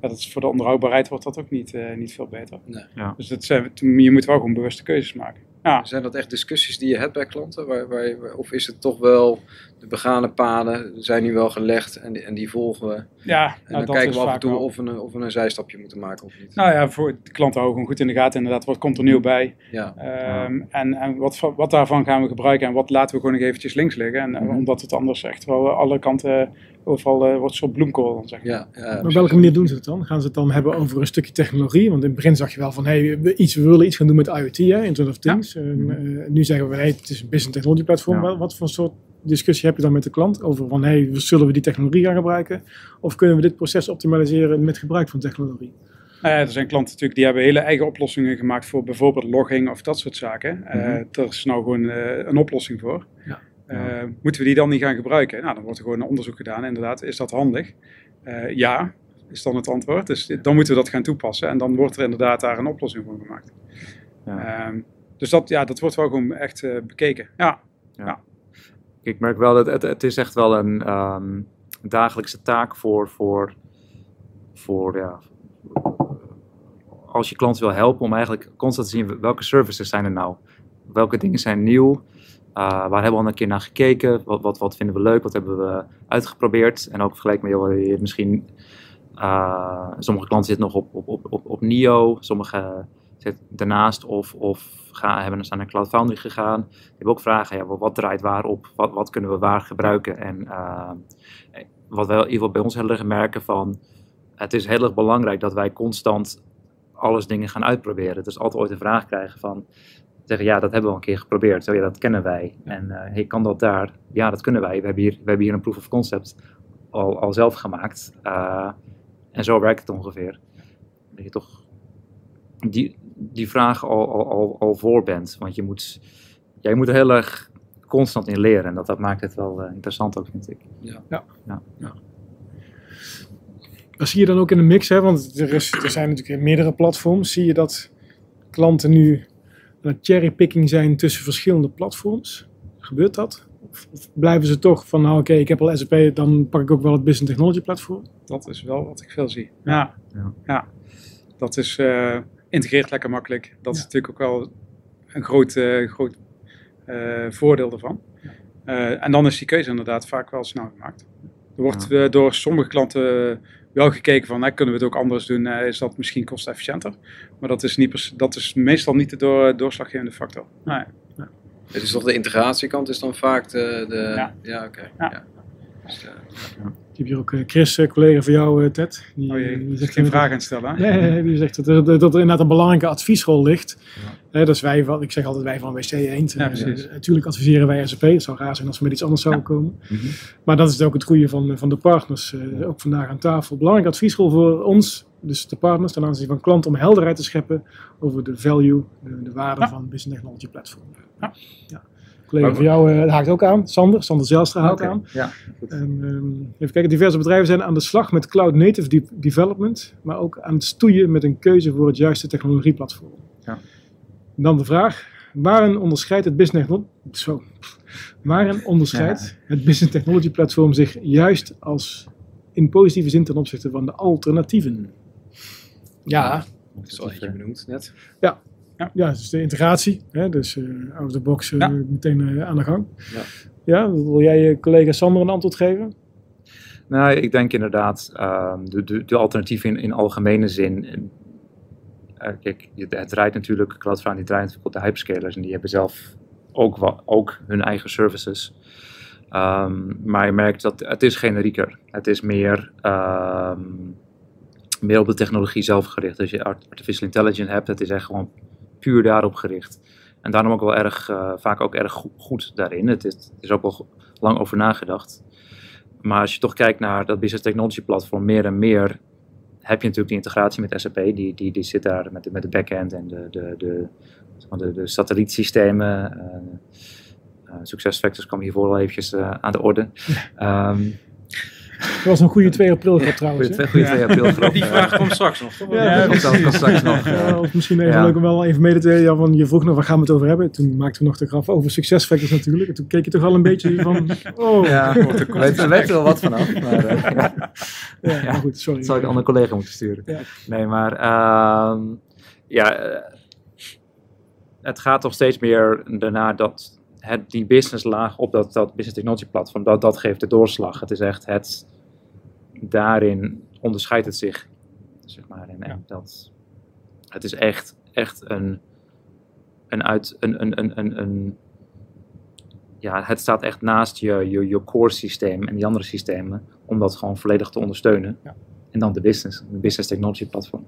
Ja, dat is voor de onderhoudbaarheid wordt dat ook niet, uh, niet veel beter. Nee. Ja. Dus dat zijn, je moet wel gewoon bewuste keuzes maken. Ja. Zijn dat echt discussies die je hebt bij klanten? Waar, waar je- of is het toch wel de begane paden zijn nu wel gelegd en die, en die volgen we? Ja, En nou, dan dat kijken is we af en toe wel. of we, een, of we een zijstapje moeten maken of niet. Nou ja, voor de klanten houden gewoon goed in de gaten. Inderdaad, wat komt er nieuw bij? Ja, Ehm, En, en wat, wat daarvan gaan we gebruiken en wat laten we gewoon nog eventjes links liggen. En, eh, Mhm. Omdat het anders echt wel alle kanten, overal eh, wordt zo'n bloemkool dan zeg maar. ja, ja, Maar op welke manier doen ze het dan? Gaan ze het dan hebben over een stukje technologie? Want in het begin zag je wel van, hey, we, iets, we willen iets gaan doen met IoT, hè, Internet of Things. En, eh, nu zeggen we, hey, het is een business technology platform. Ja. Wat, wat voor soort discussie heb je dan met de klant? Over van, hey, zullen we die technologie gaan gebruiken? Of kunnen we dit proces optimaliseren met gebruik van technologie? Nou ja, er zijn klanten natuurlijk die hebben hele eigen oplossingen gemaakt voor bijvoorbeeld logging of dat soort zaken. Eh Mhm. er is nou gewoon eh, een oplossing voor. Ja. Eh, moeten we die dan niet gaan gebruiken? Nou, dan wordt er gewoon een onderzoek gedaan. Inderdaad, is dat handig? Eh, ja, is dan het antwoord. Dus dan moeten we dat gaan toepassen. En dan wordt er inderdaad daar een oplossing voor gemaakt. Ja. Ehm, dus dat, ja, dat wordt wel gewoon echt eh, bekeken. Ja, Ik merk wel dat het, het is echt wel een ehm, dagelijkse taak voor, voor, voor ja, als je klant wil helpen om eigenlijk constant te zien welke services zijn er nou. Welke dingen zijn nieuw. Uh, waar hebben we al een keer naar gekeken? Wat, wat, wat vinden we leuk? Wat hebben we uitgeprobeerd? En ook vergeleken met joh, je misschien. Uh, sommige klanten zitten nog op, op, op, op, op NIO, sommige zitten daarnaast of, of gaan, hebben zijn naar Cloud Foundry gegaan. Die hebben ook vragen, ja, wat draait waar op? Wat, wat kunnen we waar gebruiken? En uh, wat wij in ieder geval bij ons heel erg merken van, het is heel erg belangrijk dat wij constant alles dingen gaan uitproberen. Is altijd ooit een vraag krijgen van, zeggen ja, dat hebben we al een keer geprobeerd. Zo ja, dat kennen wij. En uh, hey, kan dat daar? Ja, dat kunnen wij. We hebben hier, we hebben hier een proof of concept al, al zelf gemaakt. Uh, en zo werkt het ongeveer. Dat je toch die, die vraag al, al, al, al voor bent. Want je moet, jij moet er heel erg constant in leren. En dat, dat maakt het wel uh, interessant ook, vind ik. Ja. Ja. ja. ja. Dat zie je dan ook in de mix, hè? want er, is, er zijn natuurlijk meerdere platforms. Zie je dat klanten nu aan het cherrypicking zijn tussen verschillende platforms? Gebeurt dat? Of, of blijven ze toch van, nou oké, okay, ik heb al SAP, dan pak ik ook wel het Business Technology platform? Dat is wel wat ik veel zie. Ja, ja. ja. dat is, uh, integreert lekker makkelijk. Dat ja. is natuurlijk ook wel een groot, uh, groot uh, voordeel ervan. Uh, en dan is die keuze inderdaad vaak wel snel gemaakt. Er wordt ja. door sommige klanten wel gekeken van, hè, kunnen we het ook anders doen? Uh, is dat misschien kostefficiënter? Maar dat is, niet dat is meestal niet de door, doorslaggevende factor. Nee. Ja. Het is toch de integratiekant is dan vaak de... de ja, ja oké. Okay. Ja. Dus, uh, ik heb hier ook uh, Chris, collega van jou, uh, Ted. Die, oh jee, die zegt geen vraag aan stellen. Nee, nee, die zegt dat er, dat er inderdaad een belangrijke adviesrol ligt. Ja. dat is wij van, ik zeg altijd wij van WC Eend. Ja, precies. natuurlijk adviseren wij SAP. Het zou raar zijn als we met iets anders zouden ja. komen. Mm -hmm. Maar dat is ook het goede van, van de partners. ook vandaag aan tafel. Belangrijke adviesrol voor ons, dus de partners, ten aanzien van klanten, om helderheid te scheppen over de value, de, de waarde van Business Technology Platform. Ja collega van jou uh, haakt ook aan, Sander. Sander Zelstra haakt okay. aan. Ja, en, um, even kijken, diverse bedrijven zijn aan de slag met cloud native de development, maar ook aan het stoeien met een keuze voor het juiste technologieplatform. Ja. En dan de vraag, waarin onderscheidt het business, zo, waarin onderscheidt ja. het business technology platform zich juist als in positieve zin ten opzichte van de alternatieven? Ja, zoals je benoemd net. Ja, ja, ja dus de integratie. Hè, dus uh, out of the box uh, ja. meteen uh, aan de gang. Ja. ja, wil jij je collega Sander een antwoord geven? Nou, ik denk inderdaad uh, de, de, de alternatieven in, in algemene zin. Uh, kijk, het draait natuurlijk, Cloud Foundry draait natuurlijk op de hyperscalers en die hebben zelf ook, ook hun eigen services. Um, maar je merkt dat het is generieker. Het is meer, um, meer op de technologie zelf gericht. Als je artificial intelligence hebt, het is echt gewoon puur daarop gericht. En daarom ook wel erg, uh, vaak ook erg goed, goed daarin. Het is, het is ook wel lang over nagedacht. Maar als je toch kijkt naar dat business technology platform meer en meer, heb je natuurlijk die integratie met SAP. Die, die, die zit daar met de, met de backend en de, de, de, de, de satellietsystemen. Uh, uh, SuccessFactors kwam hiervoor al eventjes aan de orde. Um, dat was een goede 2 april grap trouwens. Goede, goede 2 april grap. Die vraag komt straks nog, toch? Ja, dat komt straks nog. Ja, of misschien even ja. leuk om wel even mee te delen. Ja, van, je vroeg nog waar gaan we het over hebben. Toen maakten we nog de grap over succesfactors natuurlijk. En toen keek je toch wel een beetje van... Oh, ja, er weet, er wel wat vanaf. Maar, uh, ja. ja, maar goed, sorry. Dat zou ik een andere collega moeten sturen. Nee, maar... Uh, ja... het gaat toch steeds meer daarna dat het, die business laag op dat, dat business technology platform, dat, dat geeft de doorslag. Het is echt het, daarin onderscheidt het zich, zeg maar. En, dat, het is echt, echt een, een uit, een, een, een, een, een ja, het staat echt naast je, je, je core systeem en die andere systemen, om dat gewoon volledig te ondersteunen. Ja. En dan de business, de business technology platform.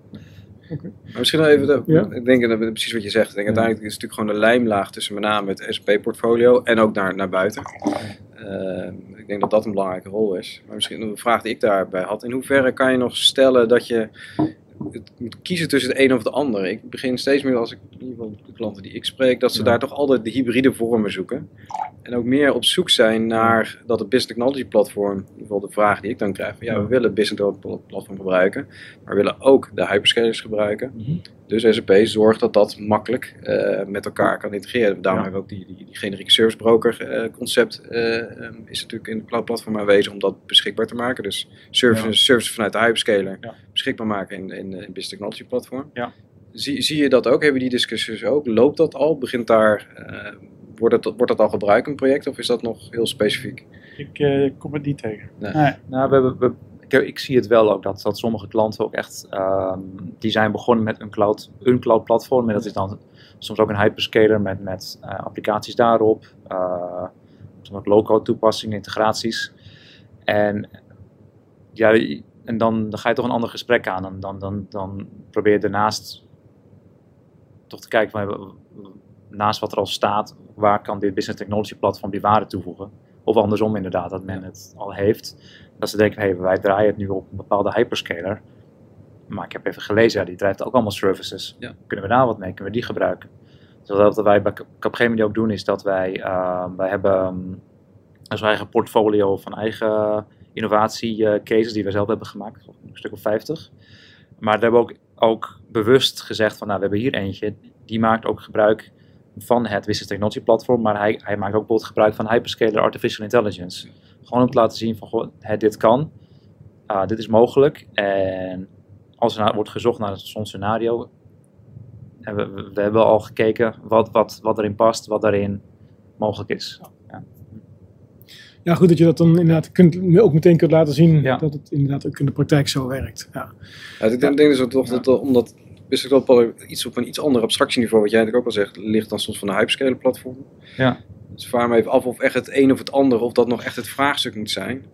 Maar misschien nog even, de- Ja. ik denk dat precies wat je zegt. Ik denk uiteindelijk is het natuurlijk gewoon de lijmlaag tussen met name het SP-portfolio en ook naar, naar buiten. Eh, ik denk dat dat een belangrijke rol is. Maar misschien een vraag die ik daarbij had. In hoeverre kan je nog stellen dat je het moet kiezen tussen het een of het ander? Ik begin steeds meer, als ik in ieder geval de klanten die ik spreek, dat ze Ja. daar toch altijd de hybride vormen zoeken. En ook meer op zoek zijn naar dat het business technology platform, in ieder geval de vraag die ik dan krijg, van ja, we willen het business technology platform gebruiken, maar we willen ook de hyperscalers gebruiken. Dus SAP zorgt dat dat makkelijk eh, met elkaar kan integreren. Daarom Ja. hebben we ook die, die, die generieke service broker eh, concept eh, ehm, is natuurlijk in de cloud platform aanwezig om dat beschikbaar te maken. Dus services, Ja. services vanuit de hyperscaler beschikbaar maken in, in, in business technology platform. Ja. Zie, zie je dat ook? Hebben die discussies ook? Loopt dat al? Begint daar, eh, wordt, dat, wordt dat al gebruikt in een project of is dat nog heel specifiek? Ik eh, kom het niet tegen. Nee. Nee. Nou, we hebben, we, ik, ik zie het wel ook dat, dat sommige klanten ook echt, ehm, die zijn begonnen met een cloud, een cloud platform. En dat is dan soms ook een hyperscaler met, met eh, applicaties daarop. eh, soms ook low-code toepassingen, integraties. En, ja, en dan, dan ga je toch een ander gesprek aan. En dan, dan, dan probeer je daarnaast toch te kijken van, naast wat er al staat, waar kan dit business technology platform die waarde toevoegen? Of andersom inderdaad, dat men het al heeft. Dat ze denken, hey, wij draaien het nu op een bepaalde hyperscaler. Maar ik heb even gelezen, ja, die drijft ook allemaal services. Ja. Kunnen we daar wat mee? Kunnen we die gebruiken? Dus wat wij bij Capgemini ook doen, is dat wij, eh, wij hebben um, een eigen portfolio van eigen innovatie eh, cases die we zelf hebben gemaakt. Een stuk of 50. Maar daar hebben we ook, ook bewust gezegd van, nou, we hebben hier eentje. Die maakt ook gebruik van het Business Technology Platform, maar hij, hij maakt ook bijvoorbeeld gebruik van Hyperscaler Artificial Intelligence. Gewoon om te laten zien van, goh, hè, dit kan, Ah, dit is mogelijk. En als er naar, wordt gezocht naar zo'n scenario, en we, we, we hebben al gekeken wat, wat, wat erin past, wat daarin mogelijk is. Ja. Goed dat je dat dan inderdaad kunt, ook meteen kunt laten zien Ja. dat het inderdaad ook in de praktijk zo werkt. Ja. Ja, ik denk, denk dus ook toch dat eh, omdat dus ik wel iets op een iets ander abstractieniveau, wat jij natuurlijk ook al zegt, ligt dan soms van de hyperscaler platform. Ja. Dus vraag me even af of echt het een of het ander, of dat nog echt het vraagstuk moet zijn.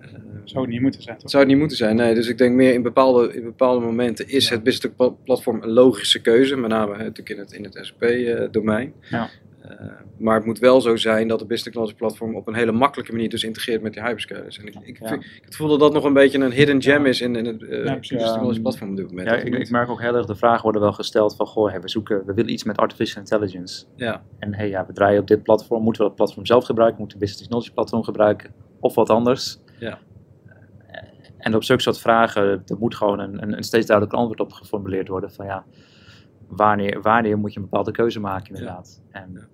Eh, Zou het niet moeten zijn, toch? het zou het niet moeten zijn, nee. Dus ik denk meer in bepaalde, in bepaalde momenten is Ja. het business pla- platform een logische keuze, met name natuurlijk in het, in het SP-domein. Ja. Eh, maar het moet wel zo zijn dat het business technology platform op een hele makkelijke manier dus integreert met die hyperscalers. En ik, ik, Ja. vind- ik het voel dat dat nog een beetje een hidden gem is in, in het eh precies. business technology Ja. platform op dit moment. Ja, ik, ik merk ook heel erg, de vragen worden wel gesteld van, goh, hè, we zoeken, we willen iets met artificial intelligence. Ja. En hey, ja, we draaien op dit platform, moeten we dat platform zelf gebruiken, moeten we business technology platform gebruiken, of wat anders. Ja. En op zulke soort vragen, er moet gewoon een, een, een steeds duidelijker antwoord op geformuleerd worden van ja, wanneer, wanneer moet je een bepaalde keuze maken inderdaad. En, En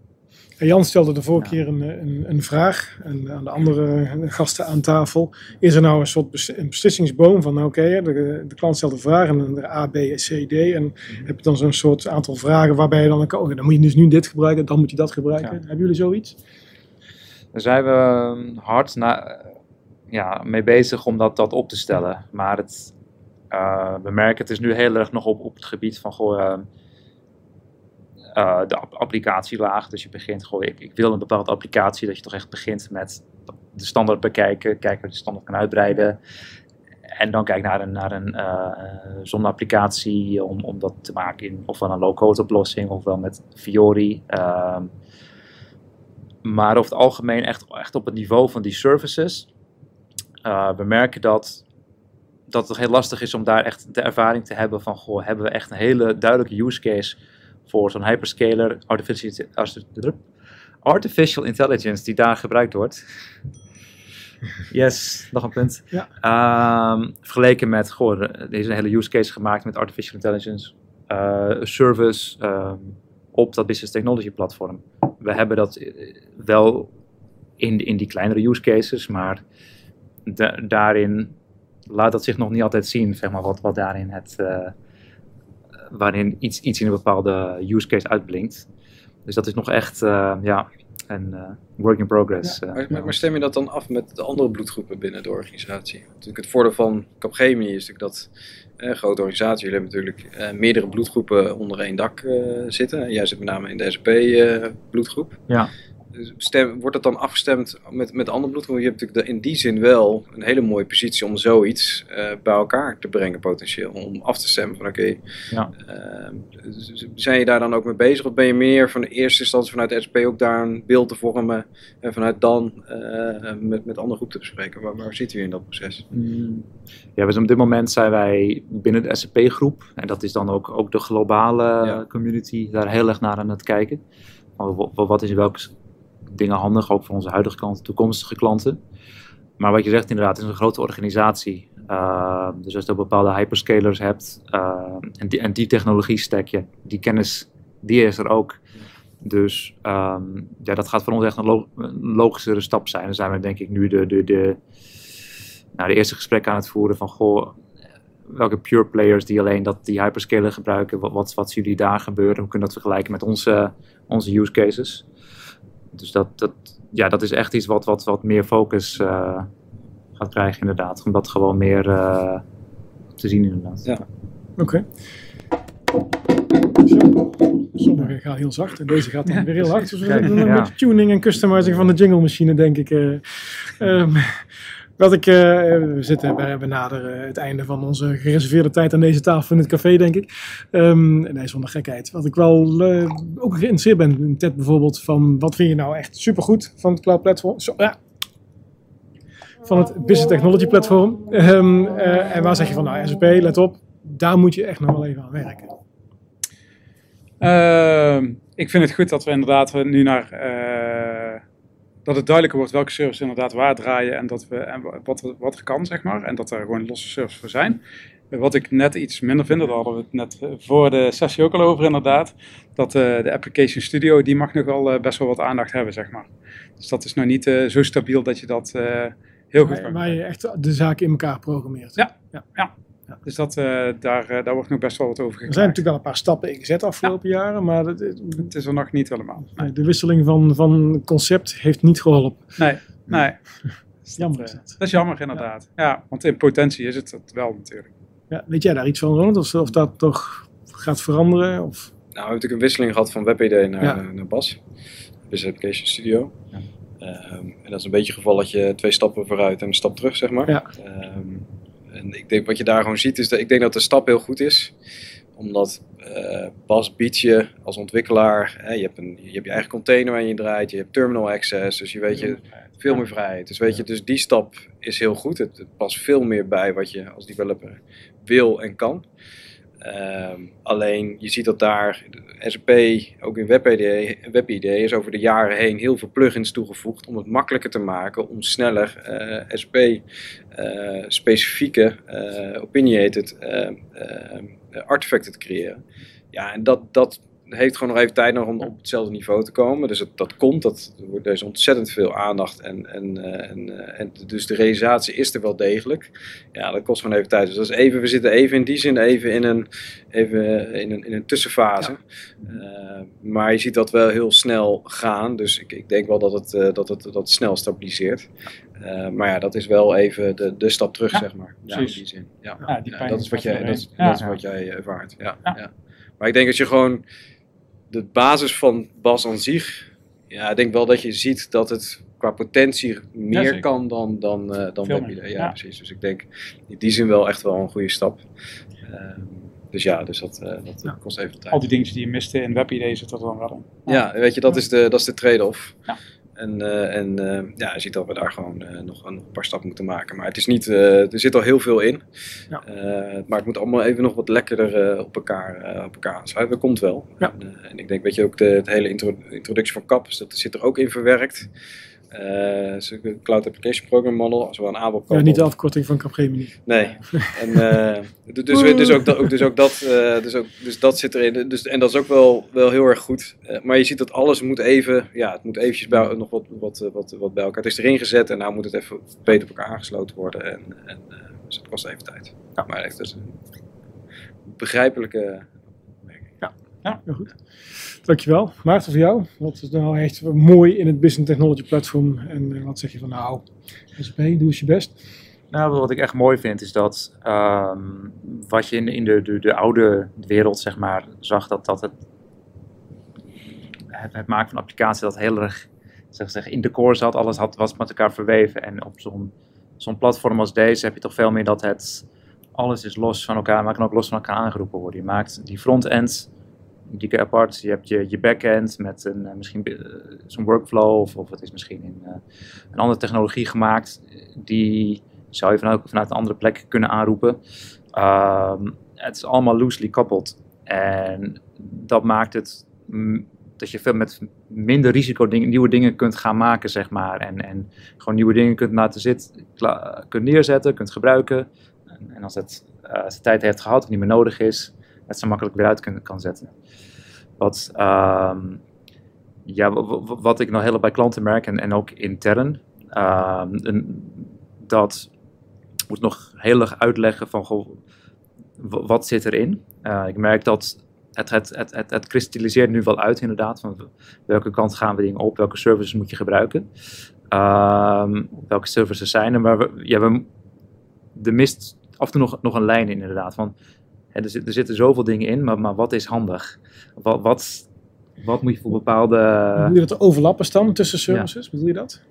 Jan stelde de vorige keer een, een, een vraag en aan de andere gasten aan tafel. Is er nou een soort bes- een beslissingsboom van, nou, oké, de, de klant stelt een vraag en dan de A, B, C, D. En heb je dan zo'n soort aantal vragen waarbij je dan, oh, dan moet je dus nu dit gebruiken, dan moet je dat gebruiken. Hebben jullie zoiets? Daar zijn we ehm, hard na, ja, mee bezig om dat, dat op te stellen. Maar het, eh, we merken het is nu heel erg nog op, op het gebied van goh, ehm, eh, de app- applicatielaag. Dus je begint gewoon, ik, ik wil een bepaalde applicatie, dat je toch echt begint met de standaard bekijken, kijken of je de standaard kan uitbreiden. En dan kijk naar een, naar een uh, zonneapplicatie om, om dat te maken in ofwel een low-code oplossing ofwel met Fiori. Ehm, maar over het algemeen echt, echt op het niveau van die services. Uh, we merken dat, dat het heel lastig is om daar echt de ervaring te hebben van, goh, hebben we echt een hele duidelijke use case voor zo'n hyperscaler artificial, artificial intelligence die daar gebruikt wordt. Yes, nog een punt. Ja. Um, vergeleken met, goh, er is een hele use case gemaakt met artificial intelligence uh, service um, op dat business technology platform. We hebben dat wel in, in die kleinere use cases, maar da daarin laat dat zich nog niet altijd zien, zeg maar, wat, wat daarin het, uh, waarin iets, iets in een bepaalde use case uitblinkt. Dus dat is nog echt uh, ja, een uh, work in progress. Ja, maar, maar, stem je dat dan af met de andere bloedgroepen binnen de organisatie? Natuurlijk het voordeel van Capgemini is natuurlijk dat een grote organisatie, jullie hebben natuurlijk meerdere bloedgroepen onder één dak zitten. Jij zit met name in de SP bloedgroep. Ja stem, wordt dat dan afgestemd met, met andere bloedgroepen? Je hebt natuurlijk in die zin wel een hele mooie positie om zoiets uh, bij elkaar te brengen potentieel. Om af te stemmen van oké, okay, ja. uh, zijn je daar dan ook mee bezig? Of ben je meer van de eerste instantie vanuit de SP ook daar een beeld te vormen en vanuit dan uh, met, met andere groepen te bespreken? Waar, waar zitten we in dat proces? Mm. Ja, dus op dit moment zijn wij binnen de SP-groep en dat is dan ook, ook de globale ja. community daar heel erg naar aan het kijken. Wat is welke dingen handig, ook voor onze huidige klanten, toekomstige klanten. Maar wat je zegt inderdaad, het is een grote organisatie. Uh, dus als je bepaalde hyperscalers hebt uh, en, die, en die technologie stack je, die kennis, die is er ook. Dus um, ja, dat gaat voor ons echt een, log logischere stap zijn. Dan zijn we denk ik nu de, de, de, nou, de eerste gesprekken aan het voeren van, goh, welke pure players die alleen dat, die hyperscaler gebruiken, wat, wat, wat jullie daar gebeuren, hoe kunnen dat vergelijken met onze, onze use cases. Dus dat, dat, ja, dat is echt iets wat, wat, wat meer focus uh, gaat krijgen, inderdaad. Om dat gewoon meer uh, te zien, inderdaad. Ja. Oké. Sommige gaan heel zacht en deze gaat dan ja, weer heel hard. Dus we doen een beetje tuning en customizing van de jingle machine, denk ik. Uh, um, wat ik, uh, we zitten we benaderen het einde van onze gereserveerde tijd aan deze tafel in het café, denk ik. Um, nee, zonder gekheid. Wat ik wel uh, ook geïnteresseerd ben in Ted bijvoorbeeld, van wat vind je nou echt supergoed van het cloud platform? Ja. Van het business technology platform. Um, uh, en waar zeg je van, nou SAP, let op, daar moet je echt nog wel even aan werken. Ehm, ik vind het goed dat we inderdaad nu naar dat het duidelijker wordt welke services inderdaad waar draaien en, dat we, en wat, wat er kan, zeg maar. En dat er gewoon losse services voor zijn. Wat ik net iets minder vind, daar hadden we het net eh, voor de sessie ook al over inderdaad, dat uh, de Application Studio, die mag nog wel uh, best wel wat aandacht hebben, zeg maar. Dus dat is nog niet uh, zo stabiel dat je dat heel goed kan. Waar je echt de zaken in elkaar programmeert. Ja, ja. ja. Ja. Dus dat, uh, daar, uh, daar wordt nog best wel wat over Er zijn natuurlijk al een paar stappen ingezet afgelopen ja. jaren, maar dat, het is er nog niet helemaal. Nee. De wisseling van, van concept heeft niet geholpen. Nee, nee. jammer is dat. Dat is jammer inderdaad. Ja. ja. want in potentie is het het wel natuurlijk. Ja, weet jij daar iets van, Ronald? Of, of dat toch gaat veranderen? Of? Nou, we hebben natuurlijk een wisseling gehad van WebID naar, ja. naar BAS. Business Application Studio. Ja. Um, en dat is een beetje het geval dat je twee stappen vooruit en een stap terug, zeg maar. Ja. Um, en ik denk wat je daar gewoon ziet is dat ik denk dat de stap heel goed is. Omdat uh, Bas biedt je als ontwikkelaar, hè, je, hebt een, je hebt je eigen container waar je draait, je hebt terminal access, dus je weet je veel meer vrijheid. Dus weet je, dus die stap is heel goed. Het, het past veel meer bij wat je als developer wil en kan. Um, alleen je ziet dat daar SAP, ook in WebID, WebID, is over de jaren heen heel veel plugins toegevoegd om het makkelijker te maken om sneller uh, SAP uh, specifieke uh, opinionated artefacten te creëren. Ja, en dat, dat heeft gewoon nog even tijd nog om op hetzelfde niveau te komen. Dus het, dat komt, dat, er is ontzettend veel aandacht en, en, uh, en, uh, en dus de realisatie is er wel degelijk. Ja, dat kost gewoon even tijd. Dus dat is even, we zitten even in die zin even in een, even in een, in een tussenfase. Ja. Uh, maar je ziet dat wel heel snel gaan. Dus ik, ik denk wel dat het, dat het, dat het snel stabiliseert. maar ja, dat is wel even de, de stap terug, ja, zeg maar. Ja, in die zin. Ja. ja die dat is wat jij, dat, is, dat is wat jij ervaart. ja. Ja. Maar ik denk dat je gewoon de basis van Bas aan zich, ja, ik denk wel dat je ziet dat het qua potentie meer ja, kan dan, dan, uh, dan WebID. Ja, ja, precies. Dus ik denk in die zin wel echt wel een goede stap. Uh, dus ja, dus dat, uh, dat ja. kost even tijd. Al die dingen die je miste in WebID zitten er dan wel in. Ja, weet je, dat is de, dat is de trade-off. Ja. En, uh, en uh, ja, je ziet dat we daar gewoon uh, nog, een paar stappen moeten maken. Maar het is niet, er zit al heel veel in. Ja. maar het moet allemaal even nog wat lekkerder op, elkaar, op elkaar aansluiten. Dat komt wel. Ja. En, en, ik denk, weet je, ook de, het hele intro, introductie van CAP, dat zit er ook in verwerkt. Uh, Cloud Application Program Model, als we een ABAP Ja, niet de afkorting van Capgemini. Nee. en, uh, dus, dus, ook dat, dus ook dat, uh, dus ook, dus dat zit erin. Dus, en dat is ook wel, wel heel erg goed. maar je ziet dat alles moet even, ja, het moet eventjes bij, nog wat, wat, wat, wat bij elkaar. Het is erin gezet en nou moet het even beter op elkaar aangesloten worden. En, en dus het kost even tijd. Ja. Maar het is een begrijpelijke Ja. Heel goed. Dankjewel. Maarten, voor jou. Wat is nou echt mooi in het Business Technology Platform? En eh, wat zeg je van nou, SP, doe eens je best. Nou, wat ik echt mooi vind is dat ehm, wat je in, in de, de, de oude wereld zeg maar zag, dat, dat het, het, het maken van applicaties dat heel erg zeg, zeg, in de core zat, alles had, was met elkaar verweven. En op zo'n zo'n platform als deze heb je toch veel meer dat het, alles is los van elkaar, maar kan ook los van elkaar aangeroepen worden. Je maakt die front-end, die keer apart, je hebt je, je back-end met een, eh, misschien eh, zo'n workflow, of, of het is misschien in eh, een andere technologie gemaakt, die zou je vanuit, vanuit een andere plek kunnen aanroepen. Ehm, het is allemaal loosely coupled. En dat maakt het dat je veel met minder risico nieuwe dingen kunt gaan maken, zeg maar. En, en gewoon nieuwe dingen kunt laten zitten, kunt neerzetten, kunt gebruiken. En, en als het eh, zijn tijd heeft gehad en niet meer nodig is, het zo makkelijk weer uit kan, kan zetten. Wat, ehm, ja, wat ik nog heel bij klanten merk en, en ook intern, ehm, dat moet nog heel erg uitleggen van goh, wat zit erin. Eh, ik merk dat het, het, het, het, het kristalliseert nu wel uit inderdaad, van welke kant gaan we dingen op, welke services moet je gebruiken, Ehm, welke services zijn er, maar we, ja, we, mist af en toe nog, nog een lijn in inderdaad, van er, zit, er zitten zoveel dingen in, maar, maar wat is handig? Wat, wat, wat moet je voor bepaalde... Hoe je dat er overlappen staan tussen services? Bedoel je dat?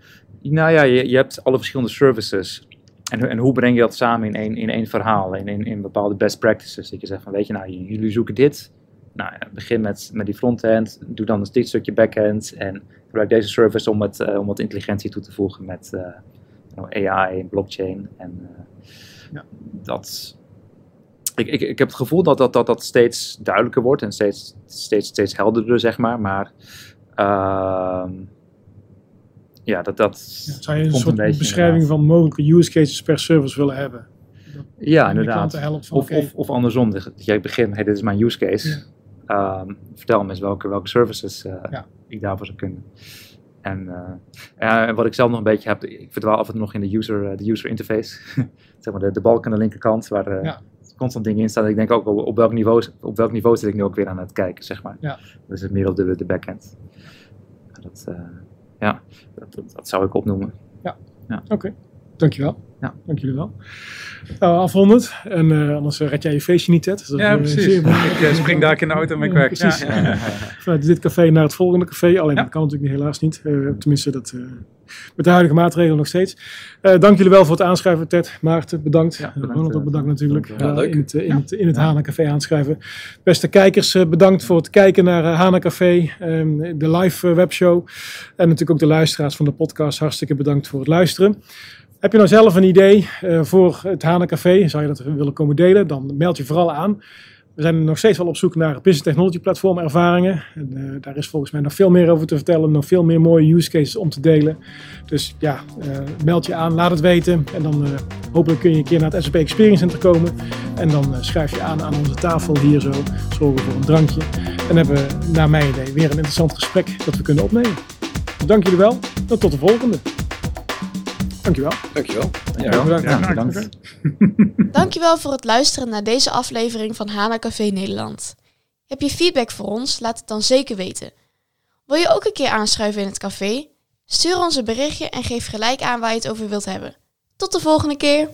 Nou ja, je, je hebt alle verschillende services. En, en hoe breng je dat samen in één, in één verhaal, in, in, in bepaalde best practices? Dat je zegt van, weet je, nou, jullie zoeken dit. Nou, ja, begin met, met die frontend, doe dan dus dit stukje backend en gebruik deze service om, het, eh, om wat intelligentie toe te voegen met eh, nou, AI en blockchain. En eh, Ja. dat... Ik, ik, ik heb het gevoel dat dat, dat dat steeds duidelijker wordt en steeds, steeds, steeds helderder, zeg maar. Maar ehm, ja, dat, dat Ja, zou je een soort beetje beschrijving inderdaad. van mogelijke use cases per service willen hebben? Ja, inderdaad. helpt Of, of, of andersom, dat jij begint, hey, dit is mijn use case. Ja. Ehm, vertel me eens welke, welke services Ja. ik daarvoor zou kunnen. En, ja, en wat ik zelf nog een beetje heb, ik verdwaal af en toe nog in de user, eh, de user interface. zeg maar de, de balk aan de linkerkant, waar Ja. Constant dingen in staan. Ik denk ook op welk, niveau, op welk niveau zit ik nu ook weer aan het kijken, zeg maar. Ja. Dus het meer op de, de backend. Dat, eh, ja, dat, dat, dat zou ik opnoemen. Dankjewel. Ja. Dank jullie wel. Nou, afrondend. En eh, anders eh, red jij je feestje niet, Ted. Dat is, Ja, precies. zeer. Ik eh, spring daar in de auto en ben weg. precies. Ja. Vanuit dit café naar het volgende café. Alleen Ja. dat kan natuurlijk niet, helaas niet. Eh, tenminste, dat, eh, met de huidige maatregelen nog steeds. Eh, dank jullie wel voor het aanschrijven, Ted. Maarten, bedankt. Ja, bedankt, Ronald ook bedankt natuurlijk. Ja, leuk. in het, in het, in het Hana Café aanschrijven. Beste kijkers, bedankt voor het kijken naar Hana Café. ehm, de live webshow. En natuurlijk ook de luisteraars van de podcast. Hartstikke bedankt voor het luisteren. Heb je nou zelf een idee eh, voor het Hana Café? Zou je dat willen komen delen? Dan meld je vooral aan. We zijn nog steeds wel op zoek naar business technology platform ervaringen. En, eh, daar is volgens mij nog veel meer over te vertellen. Nog veel meer mooie use cases om te delen. Dus ja, eh, meld je aan, laat het weten. En dan hopelijk kun je een keer naar het SAP Experience Center komen. En dan schrijf je aan aan onze tafel hier zo. Zorgen we voor een drankje. En hebben we, naar mijn idee, weer een interessant gesprek dat we kunnen opnemen. Dank jullie wel. En tot de volgende. Dankjewel. Dankjewel. Ja, bedankt. Ja, Ja, bedankt. Dankjewel voor het luisteren naar deze aflevering van Hana Café Nederland. Heb je feedback voor ons? Laat het dan zeker weten. Wil je ook een keer aanschuiven in het café? Stuur ons een berichtje en geef gelijk aan waar je het over wilt hebben. Tot de volgende keer!